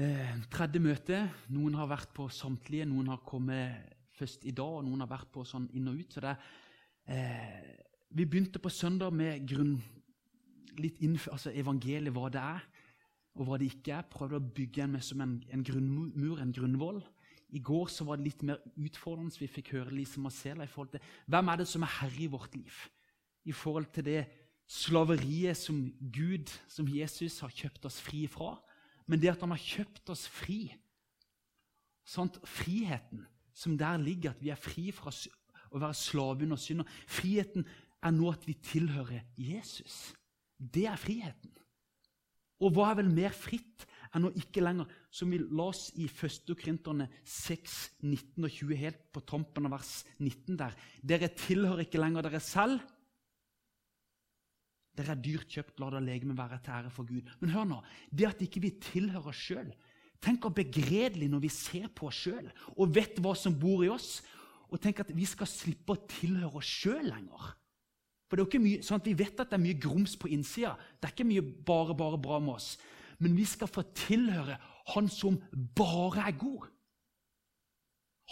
Eh, tredje møte. Noen har vært på samtlige, noen har kommet først i dag, og noen har vært på sånn inn og ut. Så det, eh, vi begynte på søndag med grunn, litt innenfor, altså evangeliet, hva det er og hva det ikke er. Prøvde å bygge en, som en, en grunnmur, en grunnvoll. I går så var det litt mer utfordrende. Vi fikk høre Lise Marcela i forhold til hvem er det som er herre i vårt liv. I forhold til det slaveriet som Gud, som Jesus, har kjøpt oss fri fra. Men det at han har kjøpt oss fri, sånt, friheten som der ligger, at vi er fri fra å være slave under synd Friheten er nå at vi tilhører Jesus. Det er friheten. Og hva er vel mer fritt enn å ikke lenger, som vi las i 1. Korinterne 6, 19 og 20, helt på tampen av vers 19 der Dere tilhører ikke lenger dere selv. Dere er dyrt kjøpt, la det legemet være til ære for Gud. Men hør nå, det at ikke vi tilhører oss sjøl Tenk hvor begredelig når vi ser på oss sjøl og vet hva som bor i oss, og tenk at vi skal slippe å tilhøre oss sjøl lenger. For det er jo ikke mye, sånn at Vi vet at det er mye grums på innsida. Det er ikke mye bare, bare bra med oss. Men vi skal få tilhøre Han som bare er god.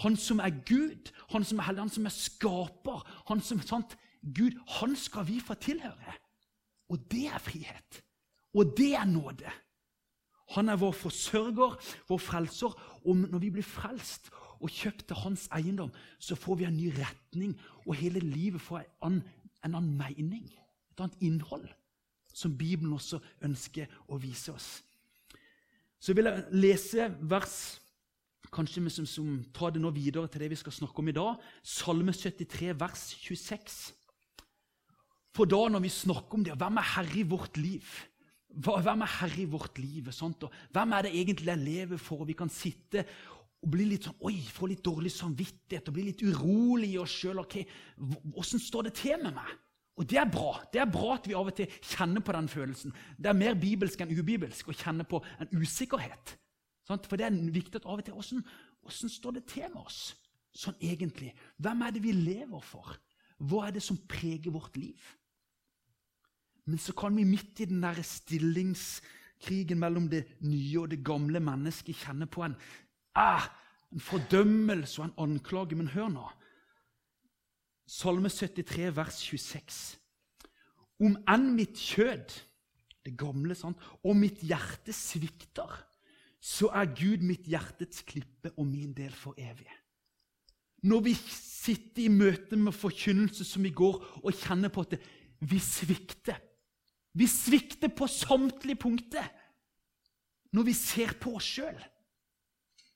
Han som er Gud, han som er hellig, han som er skaper. Han som sant, Gud, han skal vi få tilhøre. Og det er frihet. Og det er nåde. Han er vår forsørger, vår frelser. Og når vi blir frelst og kjøpt til hans eiendom, så får vi en ny retning, og hele livet får en en annen mening, et annet innhold, som Bibelen også ønsker å vise oss. Så vil jeg lese vers kanskje vi som, som tar det nå videre til det vi skal snakke om i dag. Salme 73, vers 26. For da når vi snakker om det, hvem er herre i vårt liv? Hvem er herre i vårt liv? Sånt, hvem er det egentlig jeg lever for? Vi kan sitte og bli litt sånn, oi, få litt dårlig samvittighet og bli litt urolig i oss sjøl. Okay, Åssen står det til med meg? Og Det er bra Det er bra at vi av og til kjenner på den følelsen. Det er mer bibelsk enn ubibelsk å kjenne på en usikkerhet. For det er viktig at av og til hvordan står det til med oss sånn egentlig? Hvem er det vi lever for? Hva er det som preger vårt liv? Men så kan vi midt i den der stillingskrigen mellom det nye og det gamle mennesket kjenne på en ah, en fordømmelse og en anklage. Men hør nå. Salme 73, vers 26. Om enn mitt kjød, det gamle, sant, og mitt hjerte svikter, så er Gud mitt hjertets klippe og min del for evig. Når vi sitter i møte med forkynnelse som i går og kjenner på at vi svikter Vi svikter på samtlige punkter når vi ser på oss sjøl.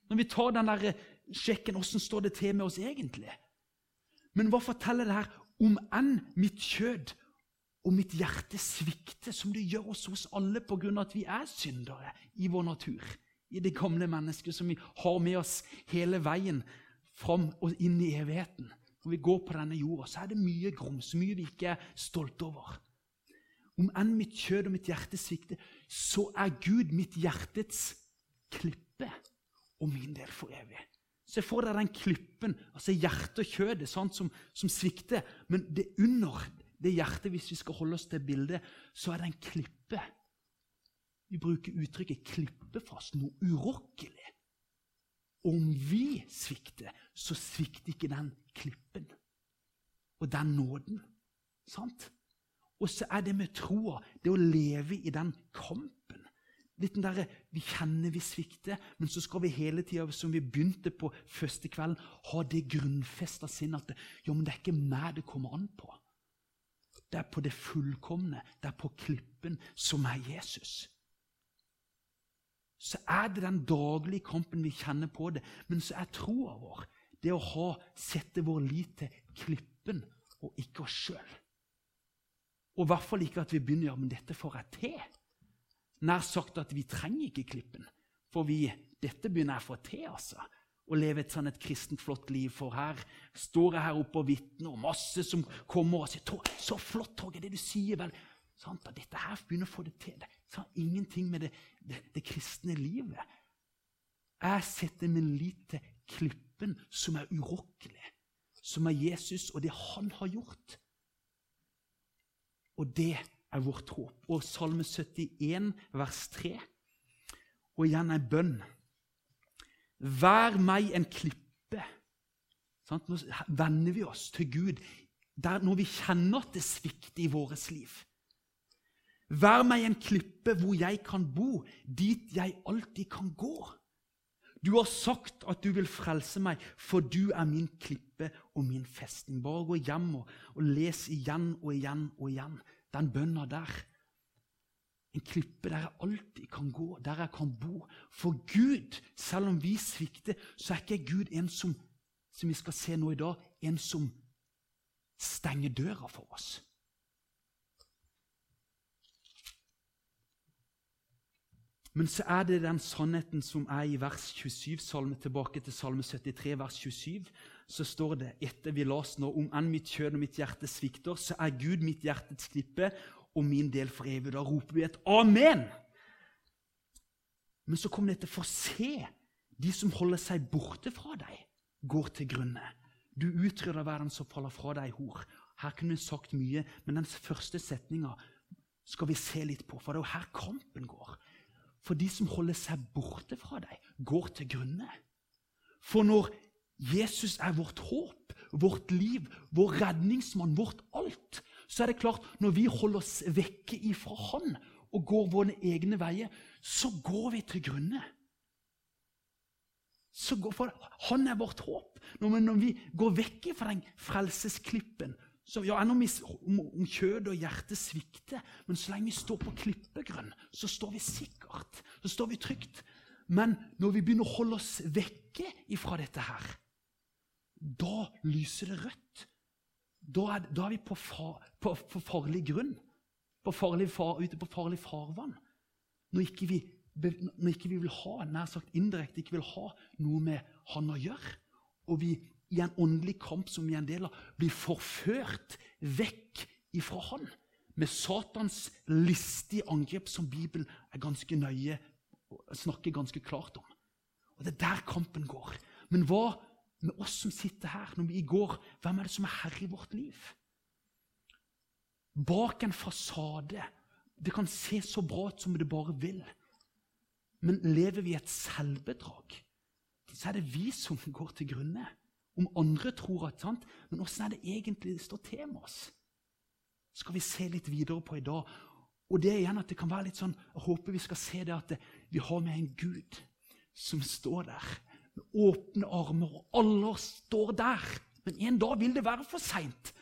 Når vi tar den der sjekken åssen står det til med oss egentlig? Men hva forteller det her? Om enn mitt kjød og mitt hjerte svikter, som det gjør oss hos alle pga. at vi er syndere i vår natur, i det gamle mennesket som vi har med oss hele veien fram og inn i evigheten. Når vi går på denne jorda, så er det mye grums, mye vi ikke er stolte over. Om enn mitt kjød og mitt hjerte svikter, så er Gud mitt hjertets klippe og min del for evig. Se for deg den klippen, altså hjertet og kjødet, sant, som, som, svikter. Men det under det hjertet, hvis vi skal holde oss til bildet, så er det en klippe. Vi bruker uttrykket 'klippefast', noe urokkelig. Om vi svikter, så svikter ikke den klippen og den nåden. Sant? Og så er det med troa, det å leve i den kampen Litt den der, Vi kjenner vi svikter, men så skal vi hele tida, som vi begynte på første kvelden, ha det grunnfesta sinnet at jo, men det er ikke meg det kommer an på. Det er på det fullkomne, det er på klippen som er Jesus. Så er det den daglige kampen vi kjenner på det, men så er troa vår det å ha, sette vår lit til klippen og ikke oss sjøl. Og i hvert fall ikke at vi begynner ja, men dette får jeg til. Nær sagt at vi trenger ikke klippen. For vi, dette begynner jeg å få til, altså. Å leve et sånn et kristent, flott liv. For her står jeg her oppe og vitner, og masse som kommer og sier 'Så flott, Torgeir, det du sier.' vel. Sant? Og dette her begynner å få det til. Det har ingenting med det, det, det kristne livet. Jeg setter min lit til klippen som er urokkelig, som er Jesus og det han har gjort. Og det er vårt håp. Og Salme 71, vers 3. og igjen en bønn. Vær meg en klippe. Nå vender vi oss til Gud der når vi kjenner at det svikter i vårt liv. Vær meg en klippe hvor jeg kan bo, dit jeg alltid kan gå. Du har sagt at du vil frelse meg, for du er min klippe og min festning. Bare gå hjem og, og les igjen og igjen og igjen den bønna der. En klippe der jeg alltid kan gå, der jeg kan bo. For Gud, selv om vi svikter, så er ikke Gud en som, som vi skal se nå i dag, en som stenger døra for oss. Men så er det den sannheten som er i vers 27, salme, tilbake til salme 73, vers 27. Så står det etter vi las nå om enn mitt kjød og mitt hjerte svikter, så er Gud mitt hjertets klippe og min del for evig. Da roper vi et amen. Men så kommer dette for se. De som holder seg borte fra deg, går til grunne. Du utrydder verden som faller fra deg, hor. Her kunne vi sagt mye, men den første setninga skal vi se litt på, for det er jo her kampen går. For de som holder seg borte fra deg, går til grunne. For når Jesus er vårt håp, vårt liv, vår redningsmann, vårt alt, så er det klart når vi holder oss vekke ifra Han og går våre egne veier, så går vi til grunne. Går, Han er vårt håp. Når, når vi går vekk fra den frelsesklippen så ja, om, om, om kjød og hjerte svikter, men så lenge vi står på klippegrunn, så står vi sikkert. Så står vi trygt. Men når vi begynner å holde oss vekke ifra dette her, da lyser det rødt. Da er, da er vi på, far, på, på, farlig grunn, på farlig far, ute på farlig farvann. Når ikke vi, når ikke vi vil ha, nær sagt indirekte ikke vil ha noe med han å gjøre, og vi i en åndelig kamp som vi er en del av, blir forført vekk ifra han. Med Satans listige angrep, som Bibelen er ganske nøye, snakker ganske klart om. Og Det er der kampen går. Men hva med oss som sitter her når vi går? Hvem er det som er herre i vårt liv? Bak en fasade Det kan se så bra ut som det bare vil. Men lever vi i et selvbedrag, så er det vi som går til grunne om andre tror at sant? Men åssen er det egentlig det står til med oss? skal vi se litt videre på i dag. Og det igjen at det kan være litt sånn, Jeg håper vi skal se det at det, vi har med en Gud som står der med åpne armer, og alle står der. Men en dag vil det være for seint.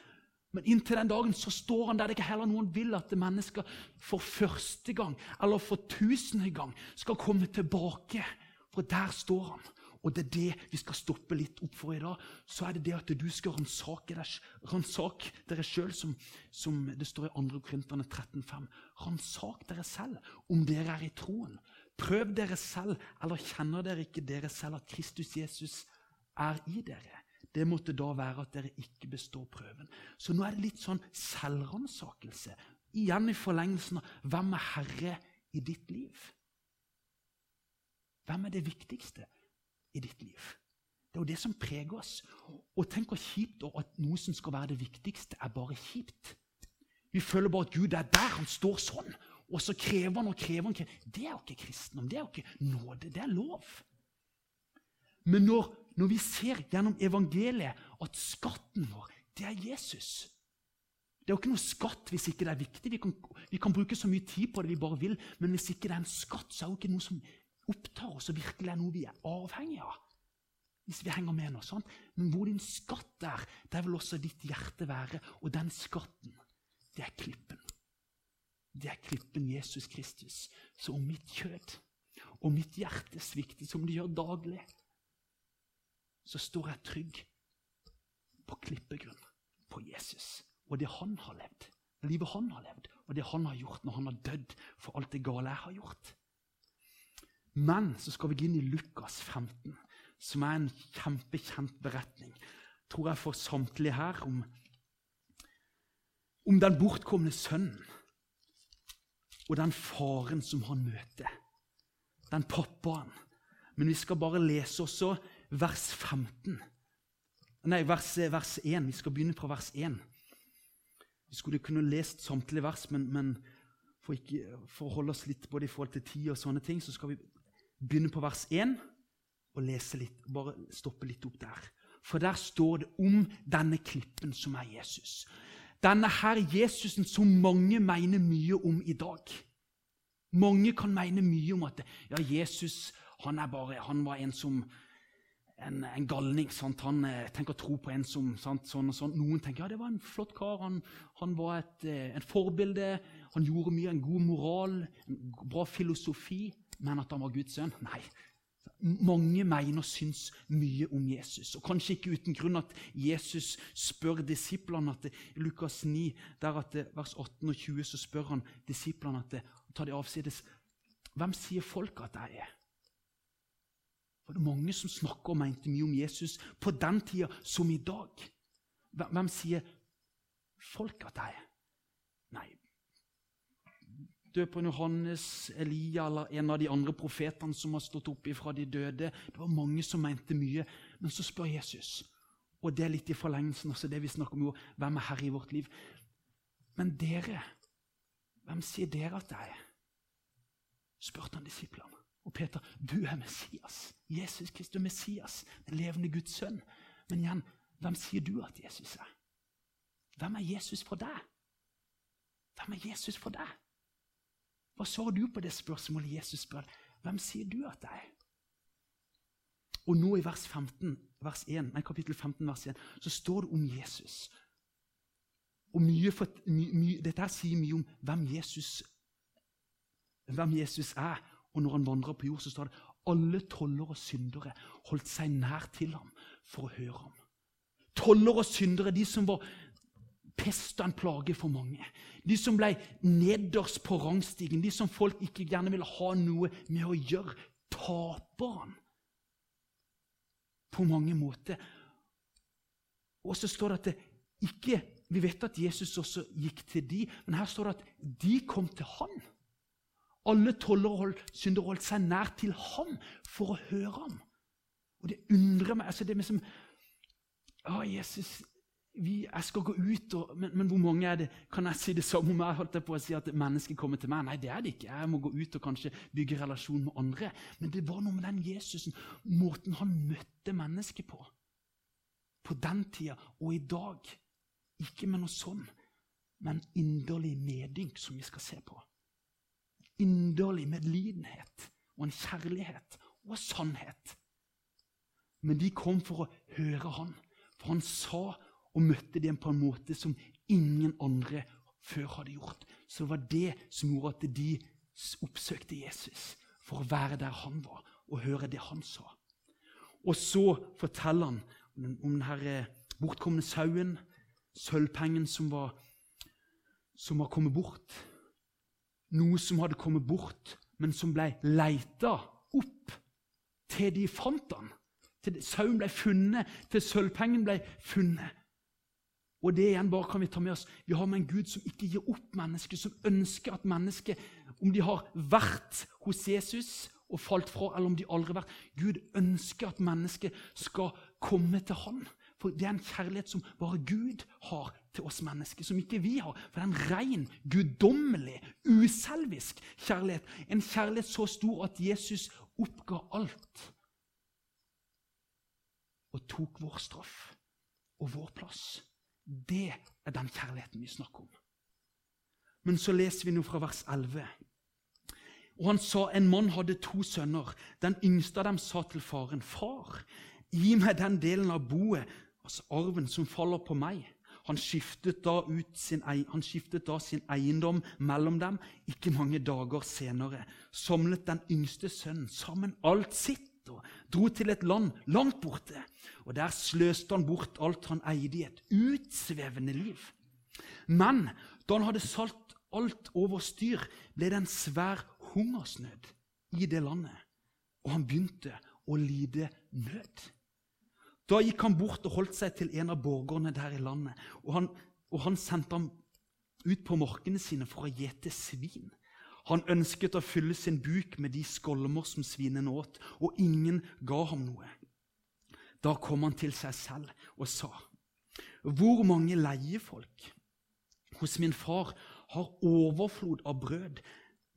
Men inntil den dagen så står han der det ikke heller noen vil at mennesker for første gang eller for tusende gang skal komme tilbake. For der står han og det er det vi skal stoppe litt opp for i dag. Så er det det at du skal ransake dere sjøl, som, som, det står i 2. Korinterne 13,5. Ransak dere selv om dere er i troen. Prøv dere selv, eller kjenner dere ikke dere selv at Kristus Jesus er i dere? Det måtte da være at dere ikke består prøven. Så nå er det litt sånn selvransakelse. Igjen i forlengelsen av hvem er herre i ditt liv? Hvem er det viktigste? I ditt liv. Det er jo det som preger oss. Og tenk hvor kjipt at noe som skal være det viktigste, er bare kjipt. Vi føler bare at Gud er der. Han står sånn. Og så krever han og krever han. Det er jo ikke kristendom. Det er jo ikke nåde. Det er lov. Men når, når vi ser gjennom evangeliet at skatten vår, det er Jesus Det er jo ikke noe skatt hvis ikke det er viktig. Vi kan, vi kan bruke så mye tid på det vi bare vil, men hvis ikke det er en skatt, så er det jo ikke noe som opptar oss og virkelig er noe vi er avhengig av. Hvis vi henger med noe sånt. Men hvor din skatt er, der vil også ditt hjerte være. Og den skatten, det er klippen. Det er klippen Jesus Kristus. Så om mitt kjød og mitt hjerte svikter, som det gjør daglig, så står jeg trygg på klippegrunn, på Jesus og det han har levd. Livet han har levd, og det han har gjort når han har dødd for alt det gale jeg har gjort. Men så skal vi gå inn i Lukas 15, som er en kjempekjent beretning, tror jeg for samtlige her, om, om den bortkomne sønnen og den faren som han møter. Den pappaen. Men vi skal bare lese også vers 15. Nei, vers, vers 1. Vi skal begynne fra vers 1. Vi skulle kunne lest samtlige vers, men, men for, ikke, for, å holde oss litt både i forhold til tid og sånne ting, så skal vi begynne på vers 1 og lese litt, bare stoppe litt opp der. For der står det om denne klippen som er Jesus. Denne her Jesusen som mange mener mye om i dag. Mange kan mene mye om at ja, Jesus han, bare, han var en som en, en galning. Sant? Han eh, tenker tro på en som sant? sånn og sånn. Noen tenker ja, det var en flott kar. Han, han var et, eh, et, forbilde. Han gjorde mye, en god moral, en bra filosofi. Men at han var Guds sønn? Nei. Mange mener og syns mye om Jesus. Og Kanskje ikke uten grunn at Jesus spør disiplene at Lukas 9, der at vers 18 og 20, så spør han disiplene at tar de avsides Hvem sier folk at jeg er? For det er mange som snakker og mente mye om Jesus på den tida som i dag. Hvem sier folk at jeg er? Døperen Johannes, Elia eller en av de andre profetene som har stått opp fra de døde. Det var mange som mente mye. Men så spør Jesus, og det er litt i forlengelsen også det vi snakker om, jo, hvem er herre i vårt liv? Men dere, hvem sier dere at jeg er? spurte han disiplene. Og Peter, du er Messias. Jesus Kristus Messias, den levende Guds sønn. Men igjen, hvem sier du at Jesus er? Hvem er Jesus for deg? Hvem er Jesus for deg? Hva svarer du på det spørsmålet Jesus spør? Hvem sier du at jeg er? Og nå i vers 15, vers 1, nei, kapittel 15, vers 1, så står det om Jesus. Og mye for, my, my, Dette sier mye om hvem Jesus, hvem Jesus er. Og når han vandrer på jord, så står det alle toller og syndere holdt seg nær til ham for å høre ham. Toller og syndere, de som var pest og en plage for mange. De som ble nederst på rangstigen, de som folk ikke gjerne ville ha noe med å gjøre. Taperen på mange måter. Og så står det at det ikke Vi vet at Jesus også gikk til de, men her står det at de kom til han. Alle toller syndere holdt seg nær til ham for å høre ham. Og det undrer meg altså det med som, Å, Jesus, vi, jeg skal gå ut, og, men, men, hvor mange er det? Kan jeg si det samme om jeg holdt på å si at mennesket kommer til meg? Nei, det er det ikke. Jeg må gå ut og kanskje bygge relasjon med andre. Men det var noe med den Jesusen, måten han møtte mennesket på. På den tida og i dag. Ikke med noe sånn, men inderlig medynk, som vi skal se på inderlig medlidenhet og en kjærlighet og sannhet. Men de kom for å høre han, for han sa og møtte dem på en måte som ingen andre før hadde gjort. Så det var det som gjorde at de oppsøkte Jesus, for å være der han var, og høre det han sa. Og så forteller han om denne bortkomne sauen, sølvpengen som var, som var kommet bort noe som hadde kommet bort, men som ble leita opp til de fant den. Til sauen ble funnet, til sølvpengen ble funnet. Og det igjen bare kan Vi ta med oss. Vi har med en Gud som ikke gir opp mennesket, som ønsker at mennesket, om de har vært hos Jesus og falt fra, eller om de aldri har vært Gud ønsker at mennesket skal komme til Han. For det er en kjærlighet som bare Gud har til oss mennesker, som ikke vi har. For det er en ren, guddommelig, uselvisk kjærlighet. En kjærlighet så stor at Jesus oppga alt og tok vår straff og vår plass. Det er den kjærligheten vi snakker om. Men så leser vi nå fra vers 11. Og han sa en mann hadde to sønner. Den yngste av dem sa til faren, 'Far, gi meg den delen av boet altså arven som faller på meg. Han skiftet, da sin, han skiftet da sin eiendom mellom dem. Ikke mange dager senere samlet den yngste sønnen sammen alt sitt og dro til et land langt borte. Og Der sløste han bort alt han eide i et utsvevende liv. Men da han hadde salt alt over styr, ble det en svær hungersnød i det landet, og han begynte å lide nød. Da gikk han bort og holdt seg til en av borgerne der i landet. Og han, og han sendte ham ut på markene sine for å gjete svin. Han ønsket å fylle sin buk med de skolmer som svinene åt, og ingen ga ham noe. Da kom han til seg selv og sa, Hvor mange leiefolk hos min far har overflod av brød,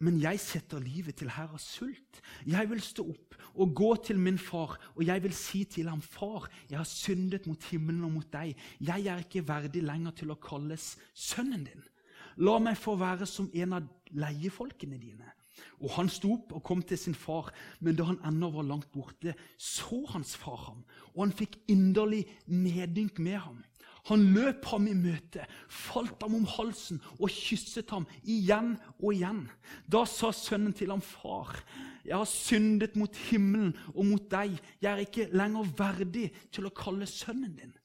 men jeg setter livet til her av sult. Jeg vil stå opp og gå til min far, og jeg vil si til ham, Far, jeg har syndet mot himmelen og mot deg. Jeg er ikke verdig lenger til å kalles sønnen din. La meg få være som en av leiefolkene dine. Og Han sto opp og kom til sin far, men da han ennå var langt borte, så hans far ham, og han fikk inderlig medynk med ham. Han løp ham i møte, falt ham om halsen og kysset ham igjen og igjen. Da sa sønnen til ham, 'Far, jeg har syndet mot himmelen og mot deg.' 'Jeg er ikke lenger verdig til å kalle sønnen din.'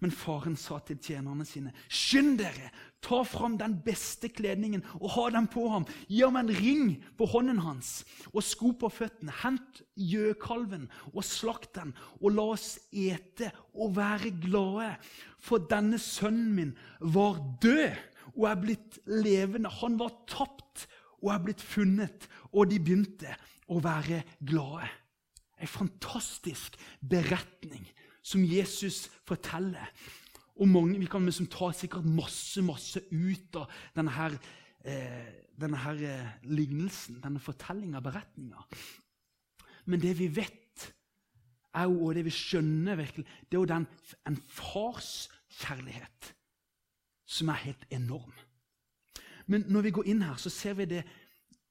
Men faren sa til tjenerne sine, 'Skynd dere, ta fram den beste kledningen og ha den på ham.' 'Gi ham en ring på hånden hans og sko på føttene.' 'Hent gjøkalven og slakt den, og la oss ete og være glade.' 'For denne sønnen min var død og er blitt levende.' 'Han var tapt og er blitt funnet.' Og de begynte å være glade. En fantastisk beretning som Jesus forteller. Og mange, Vi kan liksom ta sikkert masse masse ut av denne, her, eh, denne her, eh, lignelsen, denne fortellinga, beretninga. Men det vi vet, er jo, og det vi skjønner virkelig, det er jo den, en fars kjærlighet som er helt enorm. Men når vi går inn her, så ser vi det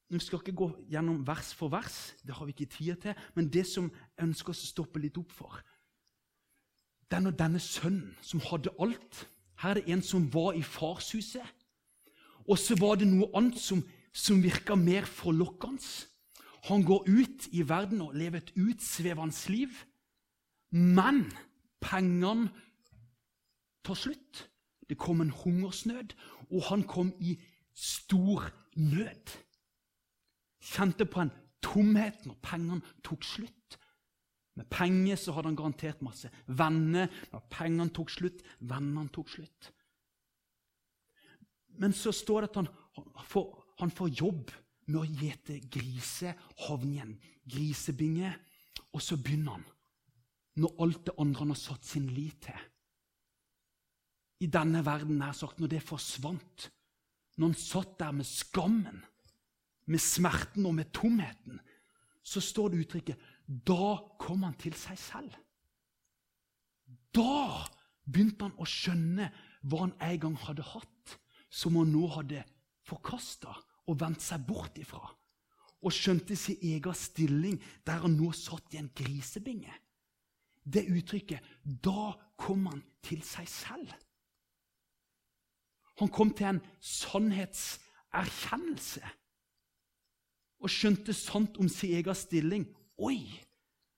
Vi skal ikke gå gjennom vers for vers, det har vi ikke tid til. Men det som ønsker oss å stoppe litt opp for, den og denne sønnen som hadde alt. Her er det en som var i farshuset. Og så var det noe annet som, som virka mer forlokkende. Han går ut i verden og lever et utsvevende liv. Men pengene tar slutt. Det kom en hungersnød, og han kom i stor nød. Kjente på en tomhet når pengene tok slutt. Med penger så hadde han garantert masse. Venner Når pengene tok slutt, vennene tok slutt. Men så står det at han, han, får, han får, jobb med å gjete igjen. Grisebinge. Og så begynner han, når alt det andre han har satt sin lit til I denne verden, nær sagt, når det forsvant, når han satt der med skammen, med smerten og med tomheten, så står det uttrykket da kom han til seg selv. Da begynte han å skjønne hva han en gang hadde hatt, som han nå hadde forkasta og vendt seg bort ifra. Og skjønte sin egen stilling der han nå satt i en grisebinge. Det uttrykket Da kom han til seg selv. Han kom til en sannhetserkjennelse og skjønte sant om sin egen stilling Oi!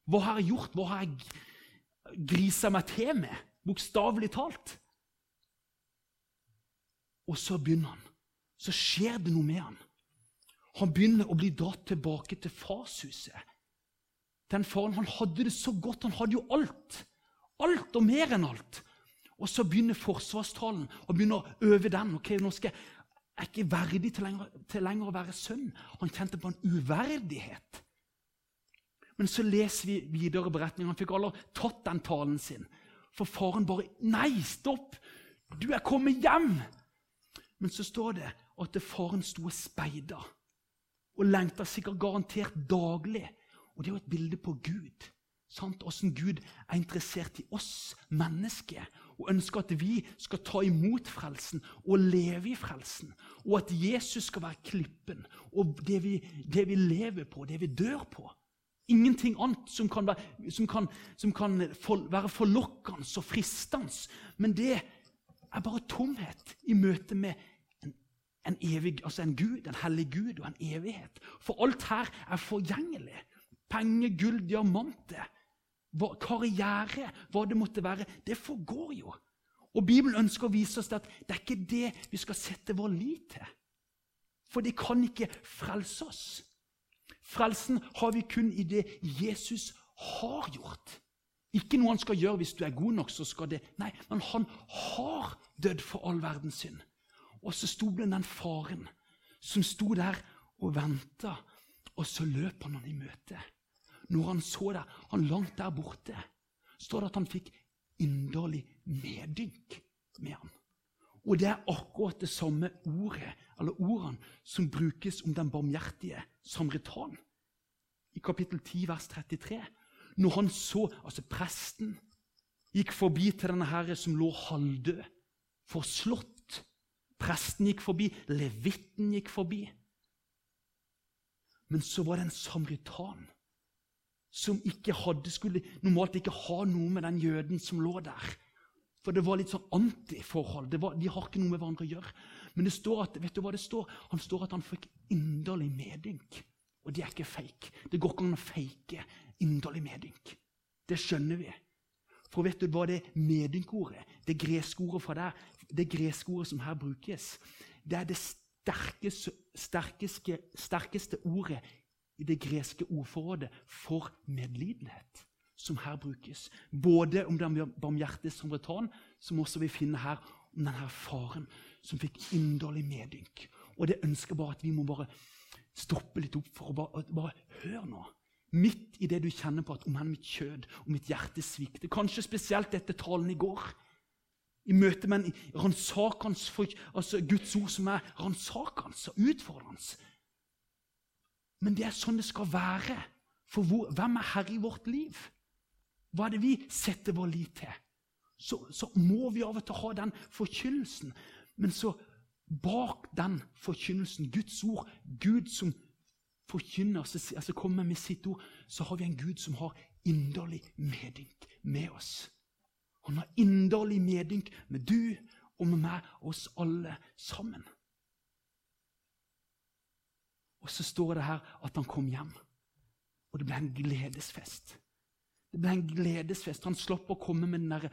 Hva har jeg gjort? Hva har jeg grisa meg til med? Bokstavelig talt. Og så begynner han. Så skjer det noe med han. Han begynner å bli dratt tilbake til farshuset. Den faren han hadde det så godt. Han hadde jo alt. Alt og mer enn alt. Og så begynner forsvarstalen og begynner å øve den. ok, nå skal Jeg er ikke verdig til lenger, til lenger å være sønn. Han kjente på en uverdighet. Men så leser vi videre beretningen. Han fikk aldri tatt den talen sin. For faren bare 'Nei, stopp! Du er kommet hjem!' Men så står det at faren sto og speida og lengta sikkert garantert daglig. Og det er jo et bilde på Gud. Sant? Hvordan Gud er interessert i oss mennesker og ønsker at vi skal ta imot frelsen og leve i frelsen. Og at Jesus skal være klippen og det vi, det vi lever på, det vi dør på. Ingenting annet som kan være, som kan, som kan for, være forlokkende og fristende. Men det er bare tomhet i møte med en, en, evig, altså en Gud, en hellig Gud og en evighet. For alt her er forgjengelig. Penger, gull, diamanter, karriere, hva det måtte være. Det forgår jo. Og Bibelen ønsker å vise oss at det er ikke det vi skal sette vår lit til. For det kan ikke frelse oss. Frelsen har vi kun i det Jesus har gjort. Ikke noe han skal gjøre hvis du er god nok. så skal det. Nei, men han har dødd for all verdens synd. Og så sto det den faren som sto der og venta, og så løp han han i møte. Når han så det, han langt der borte, står det at han fikk inderlig medynk med ham. Og det er akkurat det samme ordet, eller ordene som brukes om den barmhjertige samaritan. I kapittel 10, vers 33. Når han så Altså, presten gikk forbi til denne herre som lå halvdød, forslått. Presten gikk forbi, levitten gikk forbi. Men så var det en samaritan som ikke hadde, skulle normalt ikke ha noe med den jøden som lå der. For det var litt sånn antiforhold. de har ikke noe med hverandre å gjøre. Men det står at, vet du hva det står? Han står at han fikk inderlig medynk. Og det er ikke fake. Det går ikke an å fake inderlig medynk. Det skjønner vi. For vet du hva det medynkordet, det greske ordet fra der, det greske ordet som her brukes, det er det sterkeste, sterkeste, sterkeste ordet i det greske ordforrådet for medlidenhet, som her brukes. Både om den barmhjertige samaritan, som også vi finner her, om denne faren som fikk inderlig medynk. Og det ønsker bare at vi må bare stoppe litt opp for å bare, bare høre nå. Midt i det du kjenner på at om han mitt kjød og mitt hjerte svikter. Kanskje spesielt etter talen i går. I møte med en ransakende altså Guds ord som er ransakende og utfordrende. Men det er sånn det skal være. For hvor, hvem er herre i vårt liv? Hva er det vi setter vår lit til? Så, så må vi av og til ha den forkynnelsen. Men så bak den forkynnelsen, Guds ord, Gud som forkynner, altså kommer med sitt ord, så har vi en Gud som har inderlig medynk med oss. Han har inderlig medynk med du og med meg oss alle sammen. Og så står det her at han kom hjem, og det ble en gledesfest. Det ble en gledesfest. Han slapp å komme med den der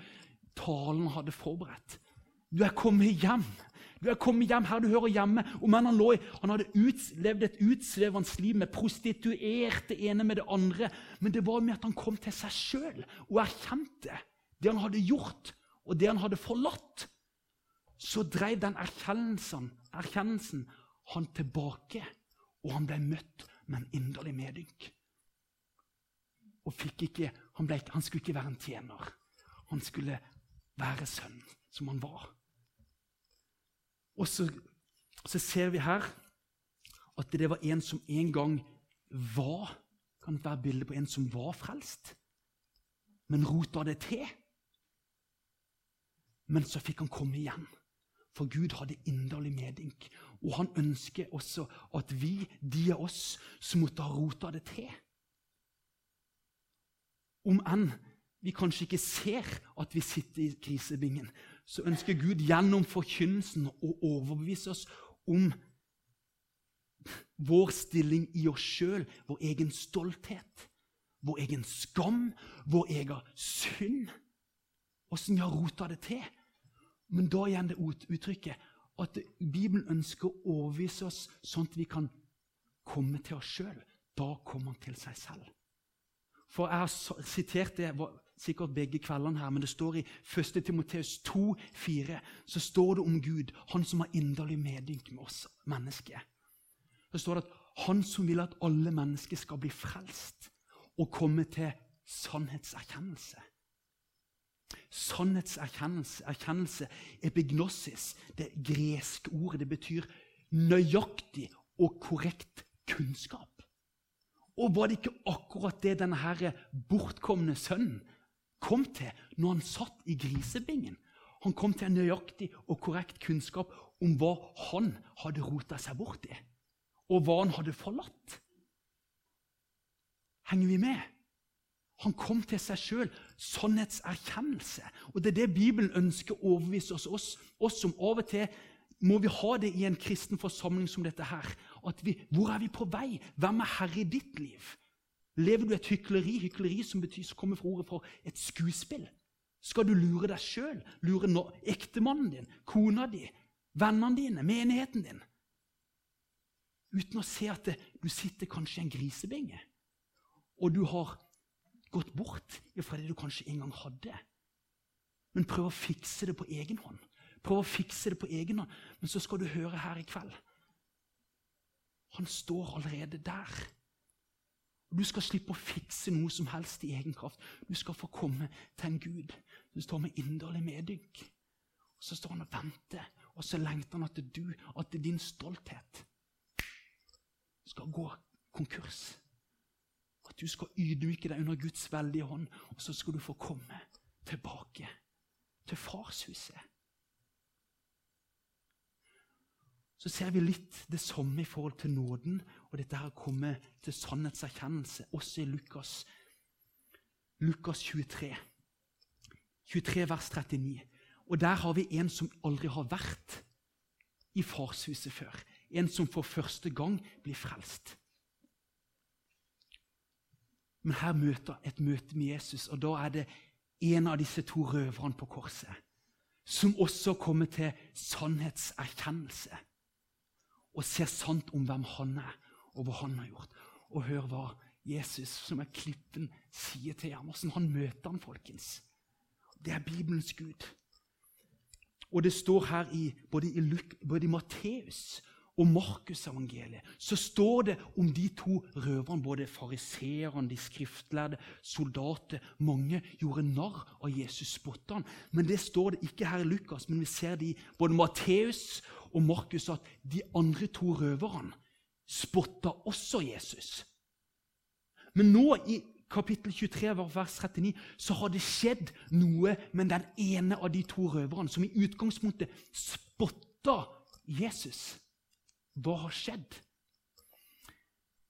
talen han hadde forberedt. Du er kommet hjem. Du er kommet hjem her du hører hjemme. Og han, lå, han hadde ut, levd et utsvevende liv med prostituerte ene med det andre. Men det var med at han kom til seg sjøl og erkjente det han hadde gjort, og det han hadde forlatt. Så drev den erkjennelsen, erkjennelsen han tilbake og han ble møtt med en inderlig medynk. Og fikk ikke, han, ble, han, skulle ikke være en tjener. Han skulle være sønn, som han var. Og så, så ser vi her at det var en som en gang var Kan det være bilde på en som var frelst, men rota det til? Men så fikk han komme igjen. For Gud hadde inderlig medynk. Og han ønsker også at vi, de av oss som måtte ha rota det til Om enn vi kanskje ikke ser at vi sitter i krisebingen, så ønsker Gud gjennom forkynnelsen å overbevise oss om vår stilling i oss sjøl, vår egen stolthet, vår egen skam, vår egen synd. Åssen vi har rota det til. Men da igjen det uttrykket at Bibelen ønsker å overbevise oss sånn at vi kan komme til oss sjøl. Da kommer han til seg selv. For Jeg har sitert det sikkert begge kveldene her, men det står i 1. Timoteus 2,4 så står det om Gud, han som har inderlig medynk med oss mennesker. Så står det at han som vil at alle mennesker skal bli frelst og komme til sannhetserkjennelse. Sannhetserkjennelse erkjennelse, epignosis, det greske ordet, det betyr nøyaktig og korrekt kunnskap. Og var det ikke akkurat det denne her bortkomne sønnen kom til når han satt i grisebingen? Han kom til en nøyaktig og korrekt kunnskap om hva han hadde rota seg bort i, og hva han hadde forlatt. Henger vi med? Han kom til seg sjøl. Sannhetserkjennelse. Og Det er det Bibelen ønsker å overbevise oss, oss, oss som av og til må vi ha det i en kristen forsamling som dette her. Vi, hvor er vi på vei? Hvem er herre i ditt liv? Lever du et hykleri? Hykleri som betyr, som kommer fra ordet for et skuespill. Skal du lure deg sjøl? Lure no, ektemannen din, kona di, vennene dine, menigheten din? Uten å se at det, du sitter kanskje i en grisebinge, og du har gått bort fra det du kanskje en gang hadde. Men prøv å fikse det på egen hånd. Prøv å fikse det på egen hånd. Men så skal du høre her i kveld. Han står allerede der. Du skal slippe å fikse noe som helst i egen kraft. Du skal få komme til en Gud som står med inderlig medynk. Og Så står han og venter Og så lengter han at du, at din stolthet skal gå konkurs. At du skal ydmyke deg under Guds veldige hånd, og så skal du få komme tilbake til farshuset. Så ser vi litt det samme i forhold til nåden og dette her å komme til sannhetserkjennelse, også i Lukas, Lukas 23. 23 vers 39. Og der har vi en som aldri har vært i farshuset før. En som for første gang blir frelst. Men her møter et møte med Jesus, og da er det en av disse to røverne på korset som også kommer til sannhetserkjennelse og ser sant om hvem han er, og hva han har gjort. Og hør hva Jesus, som er klippen, sier til ham. Åssen han møter han, folkens. Det er Bibelens Gud. Og det står her i, både i, både i Matteus og Markusevangeliet så står det om de to røverne, både fariseerne, de skriftlærde, soldater Mange gjorde narr av Jesus, spotta han. Men det står det ikke her i Lukas, men vi ser det i både Matteus og Markus at de andre to røverne spotta også Jesus. Men nå i kapittel 23, vers 39, så har det skjedd noe med den ene av de to røverne som i utgangspunktet spotta Jesus. Hva har skjedd?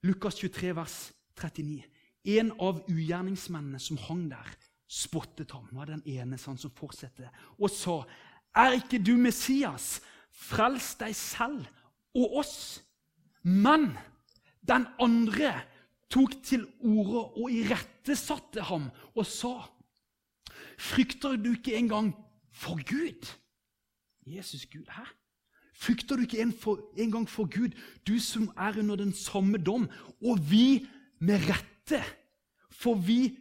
Lukas 23, vers 39. En av ugjerningsmennene som hang der, spottet ham. Nå det den ene sånn som fortsetter, og sa, 'Er ikke du Messias? Frels deg selv og oss.' Men den andre tok til orde og irettesatte ham og sa, 'Frykter du ikke engang for Gud?' Jesus Gud, hæ? Frykter du ikke en, en for Gud, du som er under den samme dom? Og vi med rette, for vi,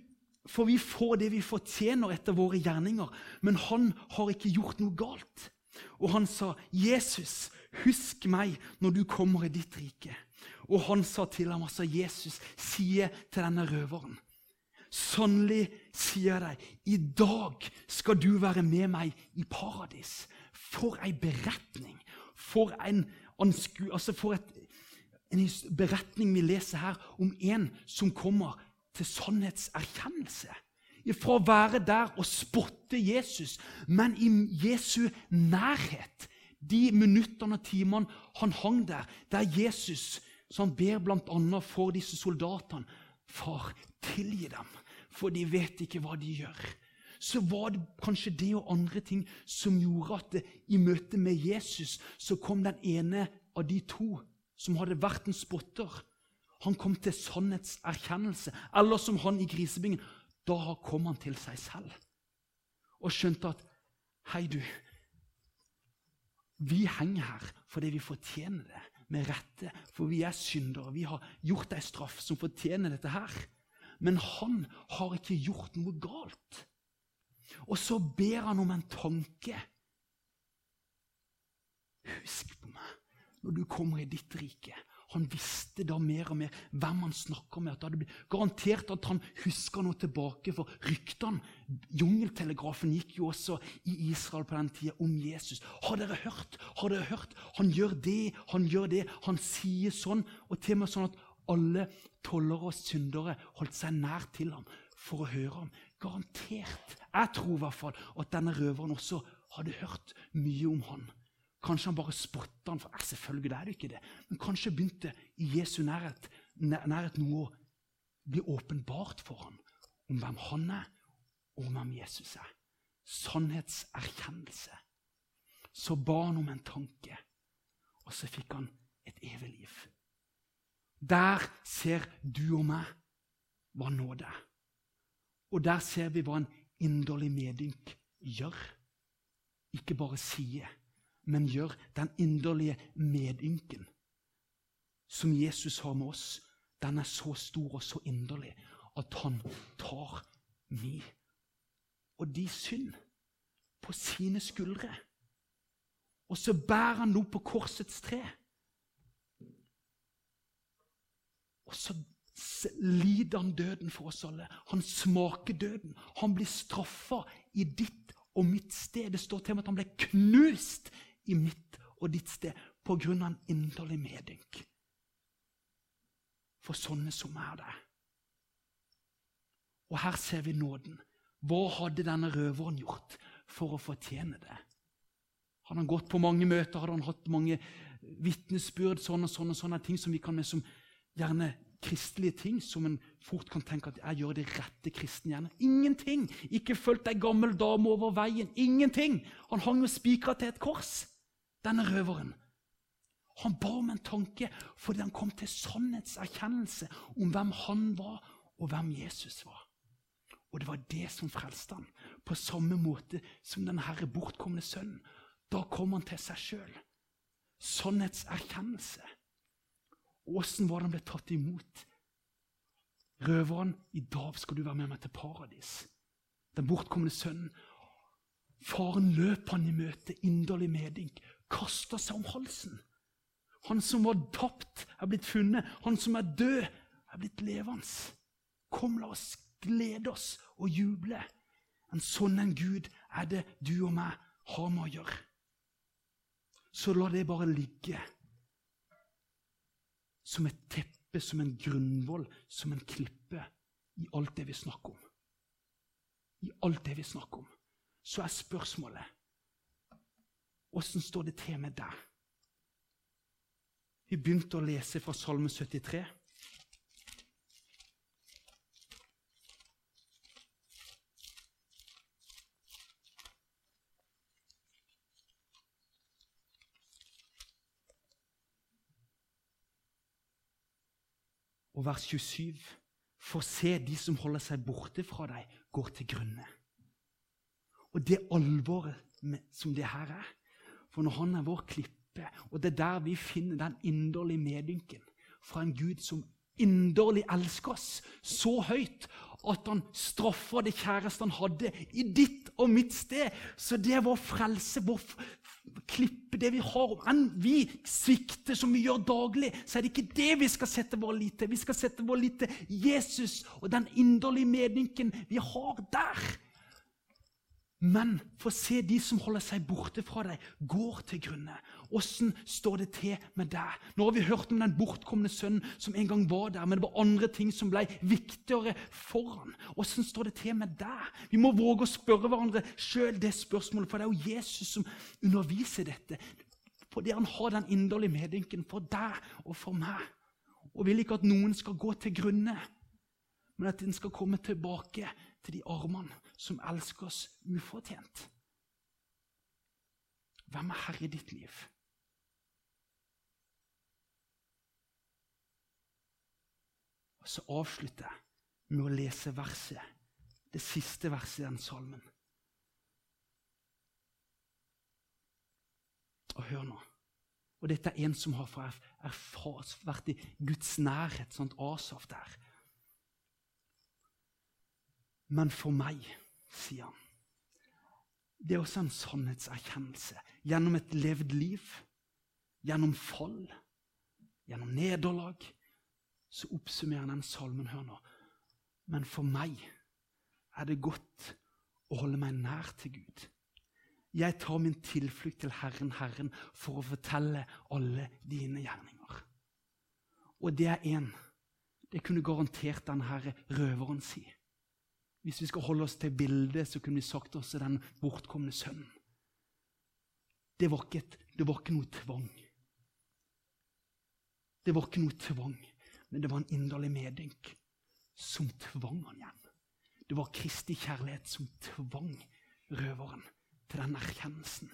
for vi får det vi fortjener etter våre gjerninger. Men han har ikke gjort noe galt. Og han sa, 'Jesus, husk meg når du kommer i ditt rike.' Og han sa til ham, altså Jesus sier til denne røveren, 'Sannelig sier jeg deg, i dag skal du være med meg i paradis.' For ei beretning! For en, altså for et, en beretning vi leser her om en som kommer til sannhetserkjennelse. Fra å være der og spotte Jesus, men i Jesu nærhet. De minuttene og timene han hang der, der Jesus så han ber bl.a. for disse soldatene Far, tilgi dem, for de vet ikke hva de gjør så var det kanskje det og andre ting som gjorde at det, i møte med Jesus så kom den ene av de to som hadde vært en spotter. Han kom til sannhetserkjennelse. Eller som han i grisebingen. Da kom han til seg selv og skjønte at Hei, du. Vi henger her fordi vi fortjener det med rette. For vi er syndere. Vi har gjort ei straff som fortjener dette her. Men han har ikke gjort noe galt. Og så ber han om en tanke. Husk på meg når du kommer i ditt rike. Han visste da mer og mer hvem han snakker med. at det hadde blitt Garantert at han husker noe tilbake, for ryktene Jungeltelegrafen gikk jo også i Israel på den tida om Jesus. Har dere hørt? Har dere hørt? Han gjør det, han gjør det. Han sier sånn, og til og med sånn at alle tollere og syndere holdt seg nær til ham for å høre ham. Garantert. Jeg tror i hvert fall at denne røveren også hadde hørt mye om han. Kanskje han bare spotta han, for eh, selvfølgelig er det ikke det. Men kanskje begynte i Jesu nærhet, nærhet noe å bli åpenbart for ham om hvem han er, og om hvem Jesus er. Sannhetserkjennelse. Så ba han om en tanke, og så fikk han et evig liv. Der ser du og meg hva nåde er. Og der ser vi hva en inderlig medynk gjør. Ikke bare sier, men gjør den inderlige medynken som Jesus har med oss. Den er så stor og så inderlig at han tar mi og de synd på sine skuldre. Og så bærer han noe på korsets tre. Og så lider han døden for oss alle. Han smaker døden. Han blir straffa i ditt og mitt sted. Det står til og med at han ble knust i mitt og ditt sted på grunn av en inderlig medynk for sånne som er det. Og her ser vi nåden. Hva hadde denne røveren gjort for å fortjene det? Hadde han gått på mange møter, hadde han hatt mange vitnesbyrd, sånne og sånne, sånne ting som vi kan med som gjerne kristelige ting, som en fort kan tenke at jeg gjør det rette kristne gjerne. Ingenting! Ikke fulgt ei gammel dame over veien. Ingenting! Han hang jo spikra til et kors, denne røveren. Han ba om en tanke fordi han kom til sannhetserkjennelse om hvem han var, og hvem Jesus var. Og det var det som frelste han, på samme måte som den herre bortkomne sønnen. Da kom han til seg sjøl. Sannhetserkjennelse. Åssen var det han ble tatt imot? Røveren, i dag skal du være med meg til paradis. Den bortkomne sønnen. Faren løp han i møte, inderlig medynk, kasta seg om halsen. Han som var tapt, er blitt funnet. Han som er død, er blitt levende. Kom, la oss glede oss og juble. En sånn en Gud er det du og meg har med å gjøre. Så la det bare ligge som et teppe, som en grunnvoll, som en klippe i alt det vi snakker om. I alt det vi snakker om. Så er spørsmålet åssen står det til med deg? Vi begynte å lese fra Salme 73. og vers 27. For se, de som holder seg borte fra deg, går til grunne. Og det alvoret som det her er For når han er vår klippe, og det er der vi finner den inderlige medynken fra en Gud som inderlig elsker oss så høyt at han straffer det kjæreste han hadde, i ditt og mitt sted. Så det er vår frelse, vår klippe, det vi har. Enn vi svikter som vi gjør daglig, så er det ikke det vi skal sette vår lit til. Vi skal sette vår lit til Jesus og den inderlige medynken vi har der. Men få se de som holder seg borte fra deg, går til grunne. Åssen står det til med deg? Nå har vi hørt om den bortkomne sønnen som en gang var der, men det var andre ting som ble viktigere foran. Åssen står det til med deg? Vi må våge å spørre hverandre sjøl det spørsmålet, for det er jo Jesus som underviser dette. Fordi han har den inderlige medynken for deg og for meg. Og vil ikke at noen skal gå til grunne, men at den skal komme tilbake til de armene som elsker oss ufortjent. Hvem er herre i ditt liv? Og Så avslutter jeg med å lese verset, det siste verset i den salmen. Og hør nå. Og dette er en som har vært i Guds nærhet, sånt Asaf der. Men for meg sier han. Det er også en sannhetserkjennelse. Gjennom et levd liv, gjennom fall, gjennom nederlag, så oppsummerer han den salmen hør nå. Men for meg er det godt å holde meg nær til Gud. Jeg tar min tilflukt til Herren, Herren, for å fortelle alle dine gjerninger. Og det er én. Det kunne garantert denne røveren si. Hvis vi skal holde oss til bildet, så kunne vi sagt også den bortkomne sønnen. Det var, ikke, det var ikke, noe tvang. Det var ikke noe tvang, men det var en inderlig medynk som tvang han igjen. Det var Kristi kjærlighet som tvang røveren til den erkjennelsen.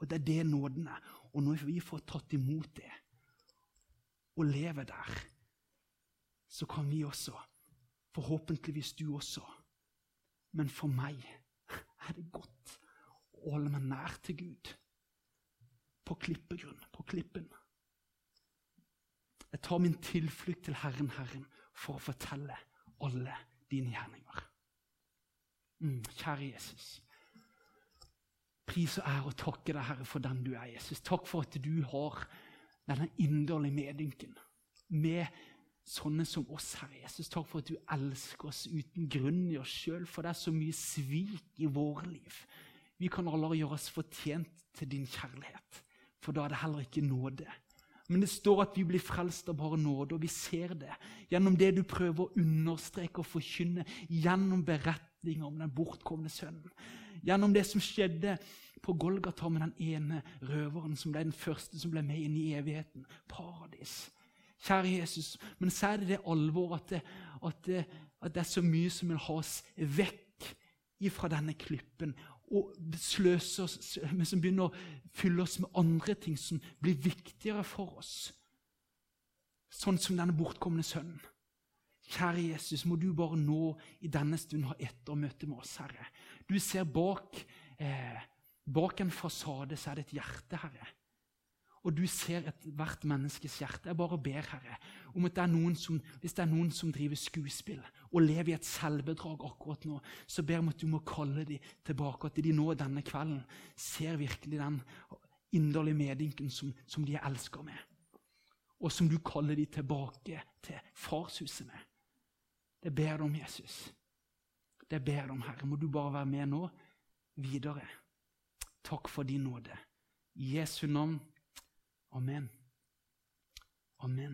Og det er det nåden er. Og når vi får tatt imot det og lever der, så kan vi også Forhåpentligvis du også. Men for meg er det godt å holde meg nær til Gud. På klippegrunn, på klippen. Jeg tar min tilflukt til Herren, Herren, for å fortelle alle dine gjerninger. Mm, kjære Jesus. Pris og ære og takke deg, Herre, for den du er, Jesus. Takk for at du har denne inderlige medynken med sånne som oss, Herre Jesus. Takk for at du elsker oss uten grunn i oss sjøl, for det er så mye svik i våre liv. Vi kan aldri gjøre oss fortjent til din kjærlighet, for da er det heller ikke nåde. Men det står at vi blir frelst av bare nåde, og vi ser det gjennom det du prøver å understreke og forkynne, gjennom beretninger om den bortkomne sønnen. Gjennom det som skjedde på Golgata med den ene røveren som ble den første som ble med inn i evigheten. Paradis. Kjære Jesus, men så er det det alvor at det, at at det er så mye som vil ha oss vekk ifra denne klippen og sløse oss, men som begynner å fylle oss med andre ting som blir viktigere for oss. Sånn som denne bortkomne sønnen. Kjære Jesus, må du bare nå i denne stund ha ettermøte med oss, Herre. Du ser bak, eh, bak en fasade så er det et hjerte, Herre. Og du ser ethvert menneskes hjerte. Jeg bare ber, Herre, om at det som, hvis det er noen som driver skuespill og lever i et selvbedrag akkurat nå, så ber jeg om at du må kalle dem tilbake, at de nå denne kvelden ser virkelig den inderlige medynken som, som de er elska med, og som du kaller dem tilbake til farshuset med. Det ber du om, Jesus. Det ber du om, Herre. Må du bare være med nå videre. Takk for din nåde. I Jesu navn. Amen. Amen.